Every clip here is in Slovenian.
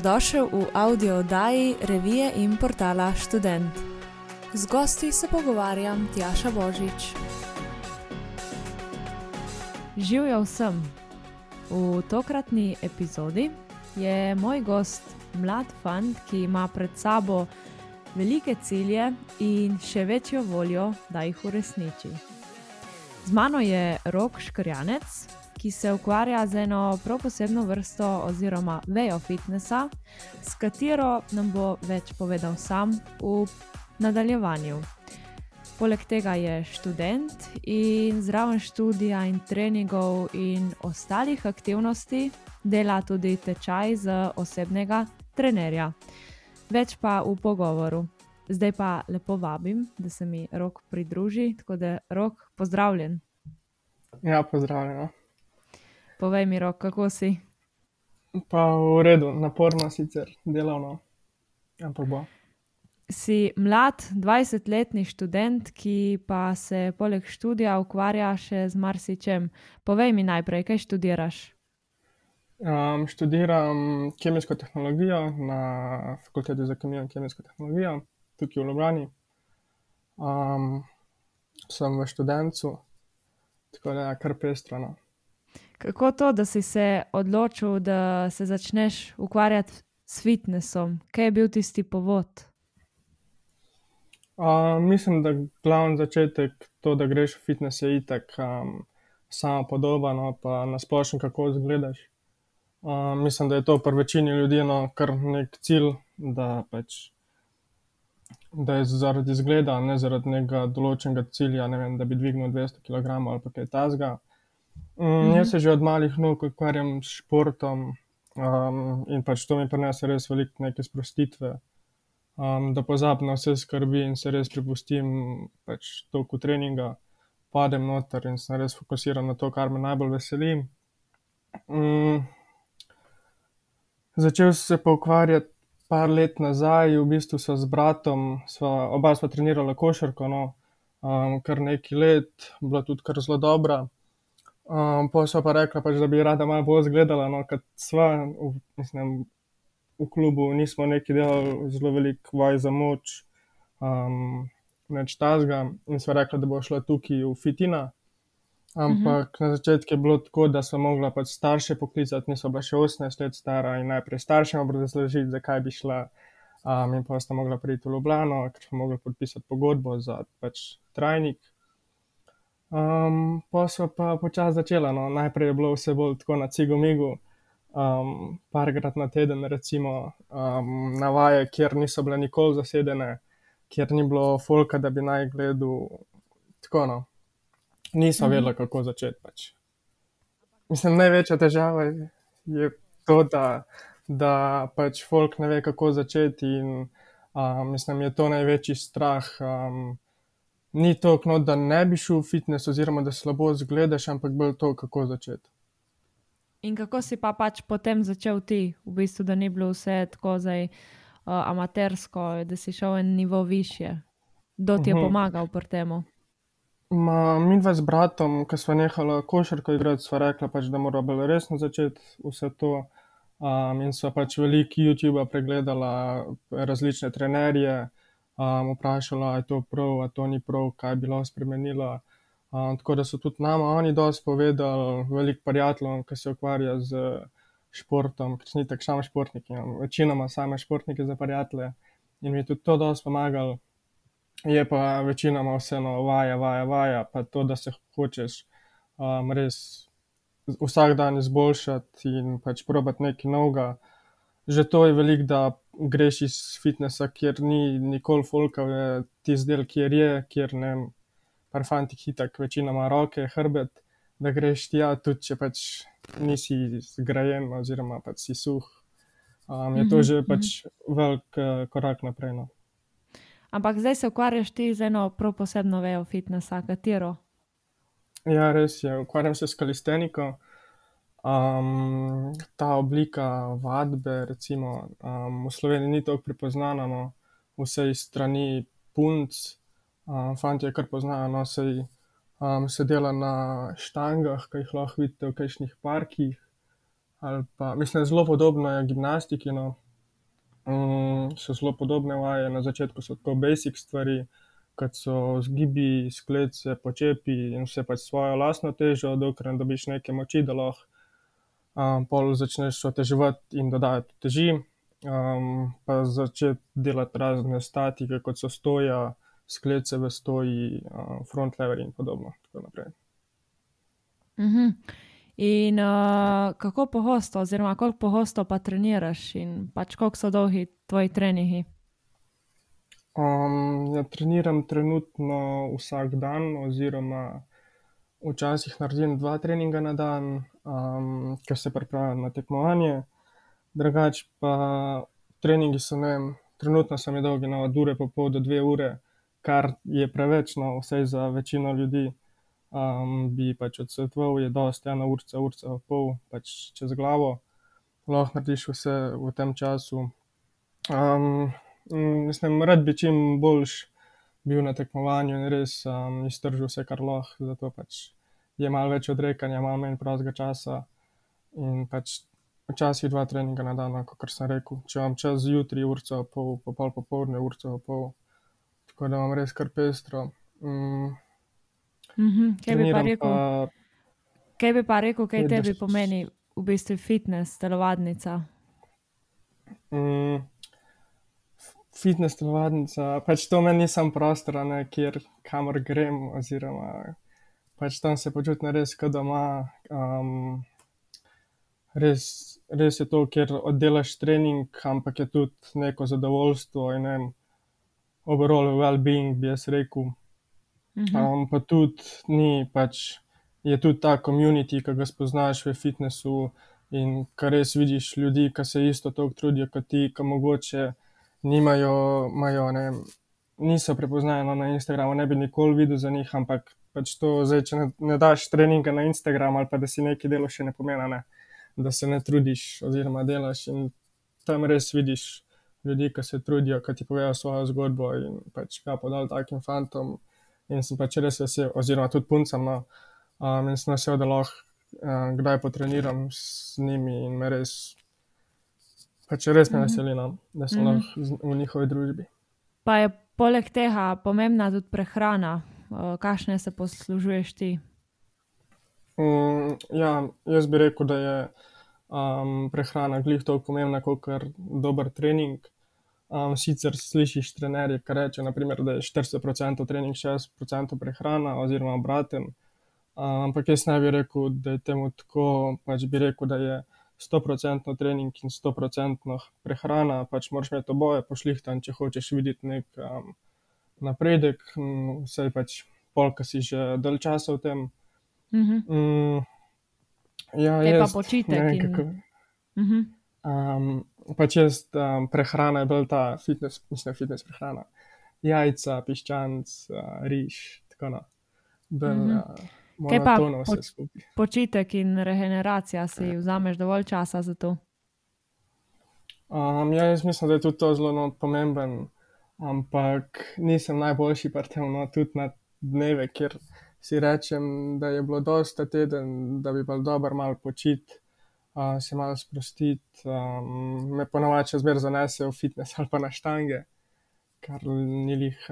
Dobrodošel v audio oddaji revije in portala Student. Z gosti se pogovarjam Tjaša Božič. Živijo vsem. V tokratni epizodi je moj gost mlad fant, ki ima pred sabo velike cilje in še večjo voljo, da jih uresniči. Z mano je Rok Škrjanec, ki se ukvarja z eno prav posebno vrsto oziroma vejo fitnesa, s katero nam bo več povedal sam v nadaljevanju. Poleg tega je študent in zraven študija in treningov in ostalih aktivnosti dela tudi tečaj za osebnega trenerja. Več pa v pogovoru. Zdaj pa lepo vabim, da se mi rok pridruži, tako da rok, pozdravljen. Ja, pozdravljeno. Povej mi, rok, kako si. Pa v redu, naporno sicer, delovno, ampak bo. Si mlad, 20-letni študent, ki pa se poleg študija ukvarja še z marsičem. Povej mi najprej, kaj študiraš. Um, študiram kemijsko tehnologijo na fakulteti za kemijo in kemijsko tehnologijo, tukaj v Ljubljani. Um, sem v študencu, tako da je kar pestrano. Kako to, da si se odločil, da se začneš ukvarjati s fitnessom? Kaj je bil tisti povod? Uh, mislim, da glavni začetek to, da greš v fitness, je itak um, samo podoba, no, pa nasplošno kako izgledaš. Uh, mislim, da je to pri večini ljudi no, kar nek cilj, da, pač, da je zaradi izgleda, ne zaradi nekega določenega cilja, ne vem, da bi dvignil 200 kg ali pa kaj tasga. Mm, jaz se že od malih nog ukvarjam s športom um, in pač to mi prinese res veliko neke sprostitve, um, da pozabim na vse skrbi in se res prepustim pač toku treninga, padem noter in se res fokusiram na to, kar me najbolj veseli. Um, začel sem se pa ukvarjati par let nazaj, v bistvu so z bratom, sva, oba sva trenirala košarko, no, um, kar nekaj let, bila tudi kar zelo dobra. Um, pa so pa rekla, pač, da bi rada malo bolj zgledala, no, kot sva, v, mislim, v klubu nismo neki delali zelo veliko vaj za moč, um, neč tazga in sva rekla, da bo šla tukaj v fitina. Ampak uh -huh. na začetku je bilo tako, da so mogla pač starše poklicati, niso bila še 18 let stara in najprej staršem obrazložiti, zakaj bi šla. Um, in pa sta mogla priti v Ljubljano, ker so mogli podpisati pogodbo za pač trajnik. Um, pa so pa počasi začela. No. Najprej je bilo vse bolj tako na cigomigu, um, parkrat na teden, recimo um, na vaje, kjer niso bile nikoli zasedene, kjer ni bilo folka, da bi naj gledal. Tako no. Niso mhm. vedela, kako začeti. Pač. Mislim, največja težava je to, da, da pač folk ne ve, kako začeti, in um, mislim, je to največji strah. Um, ni to, no, da ne bi šel v fitness, oziroma da slabo zgledaš, ampak bolj to, kako začeti. In kako si pa pač potem začel ti, v bistvu, da ni bilo vse tako zdaj uh, amatersko, da si šel en nivo više? Kdo ti je uhum. pomagal pri tem? Mi dva z bratom, ki smo nehali košarko igrati, smo rekli, pač, da moramo bolj resno začeti vse to. Um, in so pač veliki YouTube pregledali različne trenerje, um, vprašala, je to prav, ali to ni prav, kaj bi lahko spremenila. Um, tako da so tudi nama oni dosti povedali, veliko prijateljev, ki se ukvarja z športom, ker ni tako samo športniki, večinoma same športnike za prijatelje in mi tudi to dosti pomagali. Je pa večinoma vseeno vaja, vaja, vaja, pa to, da se hočeš um, res vsak dan izboljšati in pač probati nekaj novega. Že to je veliko, da greš iz fitnesa, kjer ni nikoli folka, ti zdel, kjer je, kjer ne, par fanti hitak, večina ima roke, hrbet, da greš tja, tudi če pač nisi zgrajen oziroma pač si suh. Um, je to mhm, že pač mhm. velik uh, korak naprej. No. Ampak zdaj se ukvarjaš ti z eno prav posebno vejo fitnesa, katero? Ja, res je, ukvarjam se s kalisteniko. Um, ta oblika vadbe, recimo, um, v Sloveniji ni tako prepoznana, no, vse iz strani punc, um, fanti je kar poznajo, no, sej, um, se dela na štangah, ki jih lahko vidite v kajšnih parkih. Pa, mislim, zelo podobno je gimnastiki, no, so zelo podobne vaje. Na začetku so tako basic stvari, kot so zgibi, sklece, počepi in vse pač svojo lastno težo, dokler ne dobiš neke moči, da lahko pol začneš oteževati in dodajati uteži. pa začeti delati razne statike, kot so stoja, sklece v stoji, front leverji in podobno, tako naprej. In, kako pogosto oziroma koliko pogosto pa treniraš in pač koliko so dolgi tvoji treningi? ja, treniram trenutno vsak dan oziroma včasih naredim dva treninga na dan, ker se pripravljam na tekmovanje. Drugače pa treningi so, ne vem, trenutno so mi dolgi, no, od ure pa pol do dve uri, kar je preveč, no, vsaj za večino ljudi. bi pač odsvetoval, je dosti ena urica, urica pa pol pač čez glavo. Lahko narediš vse v tem času. mislim, rad bi čim boljše bil na tekmovanju in res, iztržil vse, kar lahko, zato pač je malo več odrekanja, malo manj prostega časa. In pač včasih dva treninga na dan, kakor sem rekel. Če imam čas zjutraj, urico pa pol, pa pol popoldne urico pa pol. Tako da imam res kar pestro. kaj bi pa rekel, pa... kaj bi pa rekel, kaj tebi pomeni v bistvu fitnes telovadnica? Fitnes telovadnica, pač to meni ni samo prostor, ne, kjer, kamor grem oziroma pač tam se počutim res ke doma. res, res je to, kjer oddelaš trening, ampak je tudi neko zadovoljstvo in, ne vem, overall wellbeing, bi jaz rekel. pa tudi ni pač, je tudi ta community, ke ga spoznaš v fitnesu in ke res vidiš ljudi, ke se isto toliko trudijo kot ti, ke mogoče nimajo, imajo, ne niso prepoznavni, no, na Instagramu, ne bi nikoli videl za njih, ampak pač to zdaj, če ne daš treninga na Instagram ali pa da si nekaj delal, še ne pomeni, ne, da se ne trudiš oziroma delaš, in tam res vidiš ljudi, ke se trudijo, ke ti povejo svojo zgodbo, in pač kapo dol takim fantom. In sem pač res vesel, oziroma tudi puncam, no, in sem vesel, da lahko, kdaj potreniram z njimi in me res pač res me veseli, no, da sem lahko v njihovi družbi. Pa je poleg tega pomembna tudi prehrana? kakšne se poslužuješ ti? ja, jaz bi rekel, da je, prehrana glih toliko pomembna kakor dober trening. sicer slišiš trenerje, ke rečejo, na primer, da je štirideset procentov trening, šestdeset procentov prehrana oziroma obratno. ampak jaz ne bi rekel, da je temu tako, pač bi rekel, da je stoprocentno trening in stoprocentno prehrana, pač moraš imeti oboje pošlihtano, če hočeš videti neki, napredek, saj pač pol, ke si že dalj časa v tem. ja, Kaj pa počitek ne in... kako, pač jaz, prehrana je bolj ta fitnes, mislim fitnes prehrana, jajca, piščanec, riž, tako no. Bolj, Kaj pa skupaj. počitek in regeneracija, si vzameš dovolj časa za to? ja, jaz mislim, da je tudi to zelo, no, pomembno, ampak nisem najboljši pri tem, no, tudi na dneve, kjer si rečem, da je bilo dosti ta teden, da bi bilo dobro malo počiti, se malo sprostiti, me po navadi še zmeraj zanese v fitnes ali pa na štange, kar ni glih,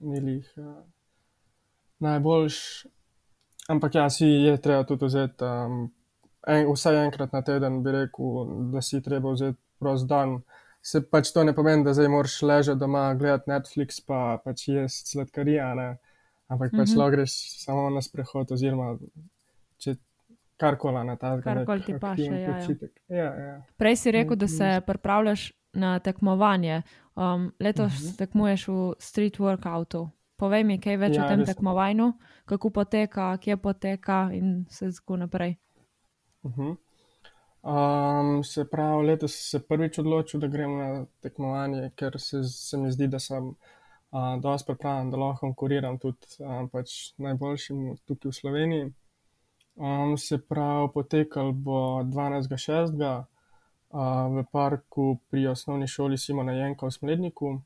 ni glih, najboljše. Ampak ja, si je treba tudi vzeti, vsaj enkrat na teden, bi rekel, da si treba vzeti prost dan. Saj pač to ne pomeni, da zdaj moraš ležati doma, gledati Netflix pa pač jesti sladkarije, a ne. Ampak pač lahko greš samo na sprehod oziroma če karkoli, a ne, takega, Karkoli ti paše, ja, ja. Ja, ja. Prej si rekel, da se pripravljaš na tekmovanje. letos tekmuješ v street workout. Povej mi kaj več o Ja, tem res. tekmovanju, kako poteka, kje poteka in vse tako naprej. se pravi, letos sem se prvič odločil, da grem na tekmovanje, ker se, se mi zdi, da sem, dosti pripravljen, da lahko konkuriram tudi, pač najboljšim tukaj v Sloveniji. se pravi, potekalo bo dvanajstega šestega, v parku pri Osnovni šoli Simona Jenka v Smledniku.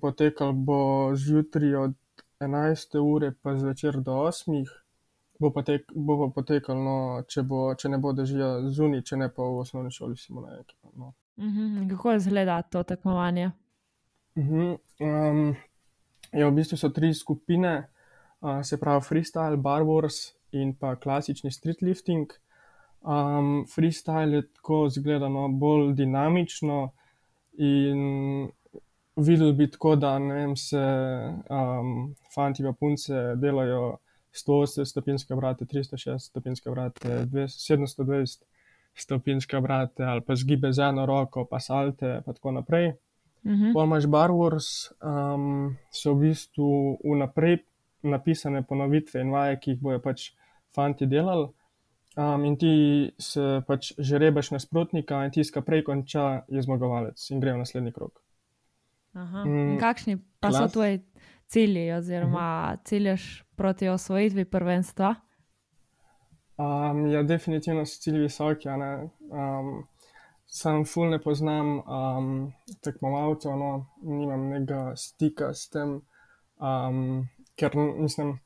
Potekalo bo zjutraj od enajste ure pa zvečer do osmih. Bo pa bo pa potekalo, no, če bo, če ne bo dežja, zunaj, če ne pa v Osnovni šoli Simona Jenka, no. Mhm. Kako izgleda to tekmovanje? Mhm, um, ja, v bistvu so tri skupine, uh, se pravi freestyle, bar wars in pa klasični street lifting. Um, freestyle je tako zgledano bolj dinamično in videl bi tako, da vem, se um, fanti pa punce delajo 180 stopinjske obrate, 360 stopinjske obrate, 720 stopinjske obrate ali pa zgibe z eno roko, pa salte, pa tako naprej. Mhm. Pol imaš bar wars, um, so v bistvu vnaprej napisane ponovitve in vaje, ki jih bojo pač fanti delali. Um, in ti se pač žrebaš nasprotnika, in tisti, ki prej konča, je zmagovalec in gre v naslednji krog. Aha. Mm, kakšni pa so klas- tvoji cilji, oziroma ciljaš proti osvojitvi prvenstva? Um, ja, definitivno so cilji visoki. Um, sam ful ne poznam um, tekmovalcev, no, nimam nekega stika s tem, um, ker mislim,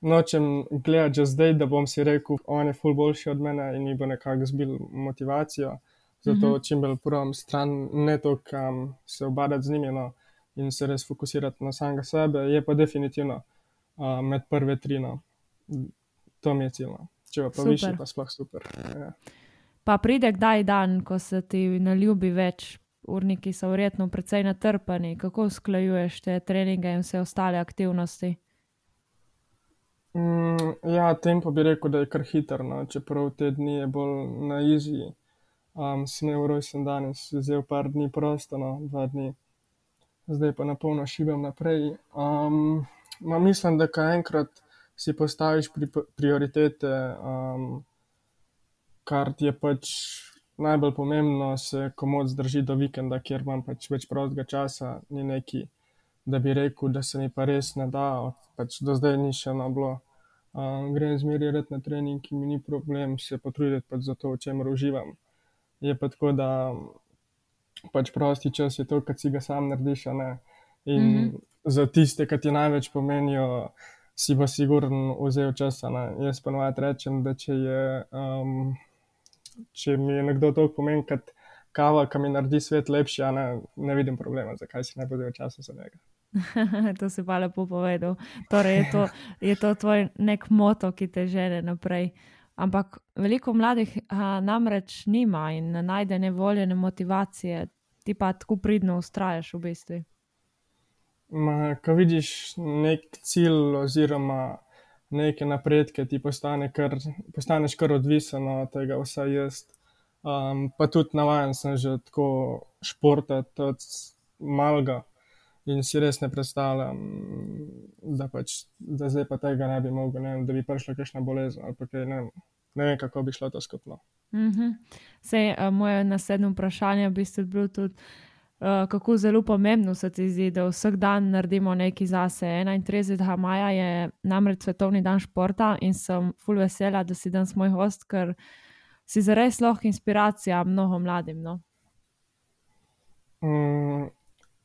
nočem gledati že zdaj, da bom si rekel, on je ful boljši od mene in mi bo nekako zbil motivacijo. Zato Mhm. čim bolj probam stran, ne toliko um, se obadati z njimi no, in se res fokusirati na samega sebe. Je pa definitivno uh, med prve tri. No. To mi je cilj. No. Če pa, Super. višji, pa sploh super. Ja. Pa pride kdaj dan, ko se ti ne ljubi več, urniki so verjetno precej natrpani. Kako usklajuješ te treninge in vse ostale aktivnosti? Mm, ja, tempo bi rekel, da je kar hiter, no. čeprav te dni je bolj na izi. Um, sem imel rojsten danes, vzel par dni prosto, no, dva dni, zdaj pa na polno šibam naprej. Um, ma mislim, da ko enkrat si postaviš pri, prioritete, um, kar ti je pač najbolj pomembno, se komod zdrži do vikenda, kjer imam pač več prostega časa, ni neki, da bi rekel, da se mi pa res ne da, pač do zdaj ni še eno bilo. Um, grem zmeraj na trening, ki mi ni problem se potruditi pač za to, v čemer uživam. Je pa tako, da pač prosti čas je to, kar si ga sam narediš. In mm Mhm. -hmm. za tiste, ki ti največ pomenijo, si pa sigurno vzel čas. ne. Jaz pa navadi rečem, da če, je, um, če mi je nekdo toliko pomen kot kava, ki mi naredi svet lepši, ne, ne vidim problema, zakaj si ne bo vzel časa za njega. to si pa lepo povedal. Torej, je to, je to tvoj nek moto, ki te žene naprej. Ampak veliko mladih a, namreč nima in ne najde ne volje, ne motivacije, ti pa tako pridno ustrajaš v bistvu. Ma, ko vidiš nek cilj oziroma neke napredke, ti postane kar, postaneš kar odvisen od tega, vsaj jaz. Um, pa tudi navaden sem že tako športati od malega in si res ne predstavljam, da, pač, da zdaj pa tega ne bi mogel, ne vem, da bi prišla kakšna bolezen ali kaj, ne vem, ne vem, kako bi šlo to skupno. Mhm. Sej, a, moje naslednje vprašanje v bistvu bilo tudi, a, kako zelo pomembno se ti zdi, da vsak dan naredimo nekaj zase. 31. maja je namreč svetovni dan športa in sem full vesela, da si danes moj host, ker si zares lahko inspiracija mnogo mladim. No? Mm,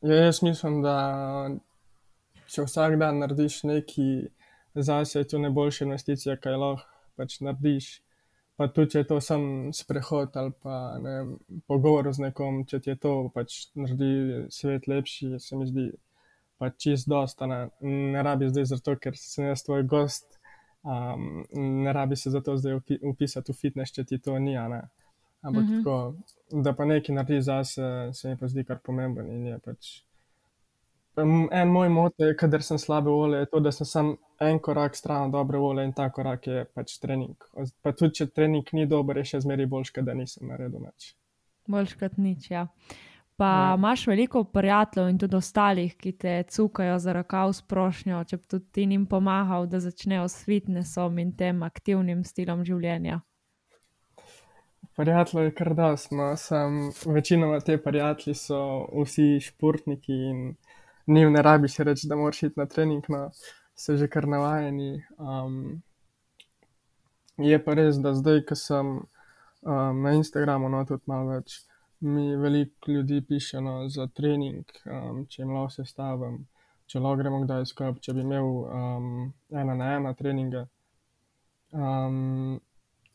jaz mislim, da če vsak dan narediš nekaj zase, je to najboljša investicija, kaj lahko pač narediš. Pa tudi, če je to sam sprehod ali pa ne pogovor z nekom, če ti je to pač naredi svet lepši, se mi zdi pač čist dosta. Ne, ne rabi zdaj zato, ker sem jaz tvoj gost, um, ne rabi se zato zdaj upi- upisati v fitness, če ti to ni, ne. Ampak mm -hmm. tako, da pa nekaj naredi zase, se mi pa zdi kar pomemben in je pač. En moj moto kadar sem slabe volje, je to, da sem sam en korak stran dobre volje in ta korak je pač trening. Pa tudi, če trening ni dober, je še zmeraj boljš, da nisem naredil nič. Boljš kot nič. Ja. Pa Ja. imaš veliko prijateljev in tudi ostalih, ki te cukajo za rokav s prošnjo, če bi tudi ti jim pomagal, da začnejo s fitnessom in tem aktivnim stilom življenja. Prijateljev je kar dosti, no, sem večinoma te prijatelji so vsi športniki in njim ne rabiš reči, da moraš iti na trening, no, so že kar navajeni. Um, je pa res, da zdaj, ko sem um, na Instagramu, no tudi malo več, mi veliko ljudi piše no, za trening, um, če jim lahko sestavim, če lahko gremo kdaj skupaj, če bi imel um, ena na ena treninge. Um,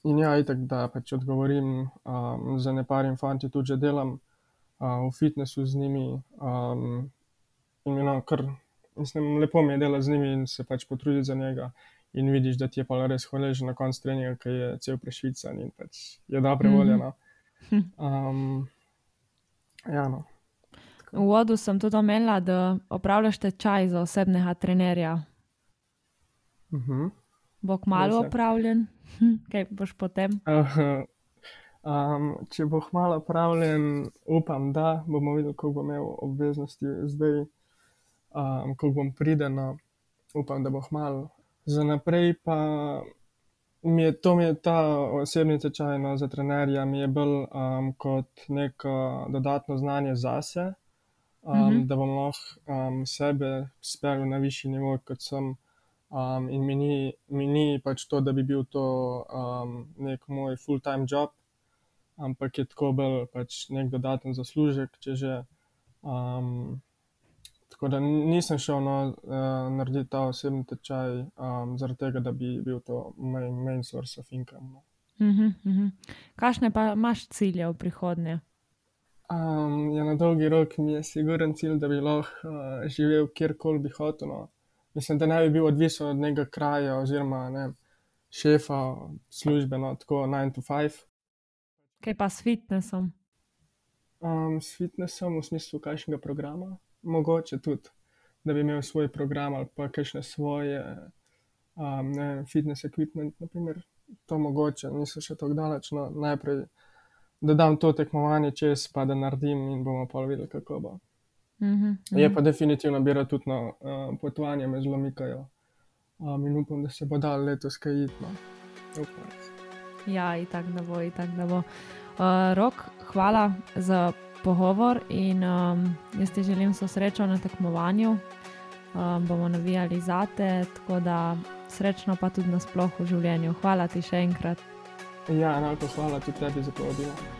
in ja, itak, da pač odgovorim, um, za ne parim fanti tudi že delam. uh, v fitnessu z njimi. Um, in mi no, kar, mislim, lepo mi je delati z njimi in se pač potruditi za njega. In vidiš, da ti je pa res hvaležen na koncu treninga, ki je cel prešvican in pač je dobre Mhm. volje. No. Um, ja, no. V uvodu sem tudi omenila, da opravljaš tečaj za osebnega trenerja. Mhm. Bo kmalo Res opravljen, kaj boš potem? Um, če bo hmalo opravljen, upam, da bomo videli, koliko bom imel obveznosti zdaj, um, koliko bom prideno, upam, da bo hmalo. Za naprej pa mi je to mi je ta osebni tečaj no, za trenerja, mi je bolj um, kot neko dodatno znanje zase, um, Mhm. mhm. da bom lahko um, sebe speljal na višji nivo, kot sem. Um, in mi ni, mi ni pač to, da bi bil to um, nek moj full-time job, ampak je tako bolj pač nek dodaten zaslužek, če že. Um, tako da nisem šel no, uh, narediti ta osebni tečaj um, zaradi tega, da bi bil to main, main source of income. No. Uh -huh, uh -huh. Kakšne pa imaš cilje v prihodnje? Um, ja, na dolgi rok mi je siguren cilj, da bi lahko uh, živel kjerkoli bi hotel. No. Mislim, da ne bi bil odvisen od nekega kraja oziroma ne, šefa službe, no, tako 9 to 5. Kaj pa s fitnessom? Um, s fitnessom v smislu kakšnega programa, mogoče tudi, da bi imel svoj program ali pa kakšne svoje um, ne, fitness equipment, naprimer. To mogoče, nisem še tako daleč, no najprej da dam to tekmovanje čez, pa da naredim in bomo pa videli, kako bo. -huh, uh Je pa definitivno bira tudi na uh, potovanje, me zelo mikajo. Um, in upam, da se bo dal letos kaj. No. Upam. Ja, itak da bo, itak da bo. Uh, Rok, hvala za pogovor in um, jaz ti želim vso srečo na tekmovanju. Um, bomo navijali zate, tako da srečno pa tudi nasploh v življenju. Hvala ti še enkrat. Ja, enako hvala tudi tebi za povabilo.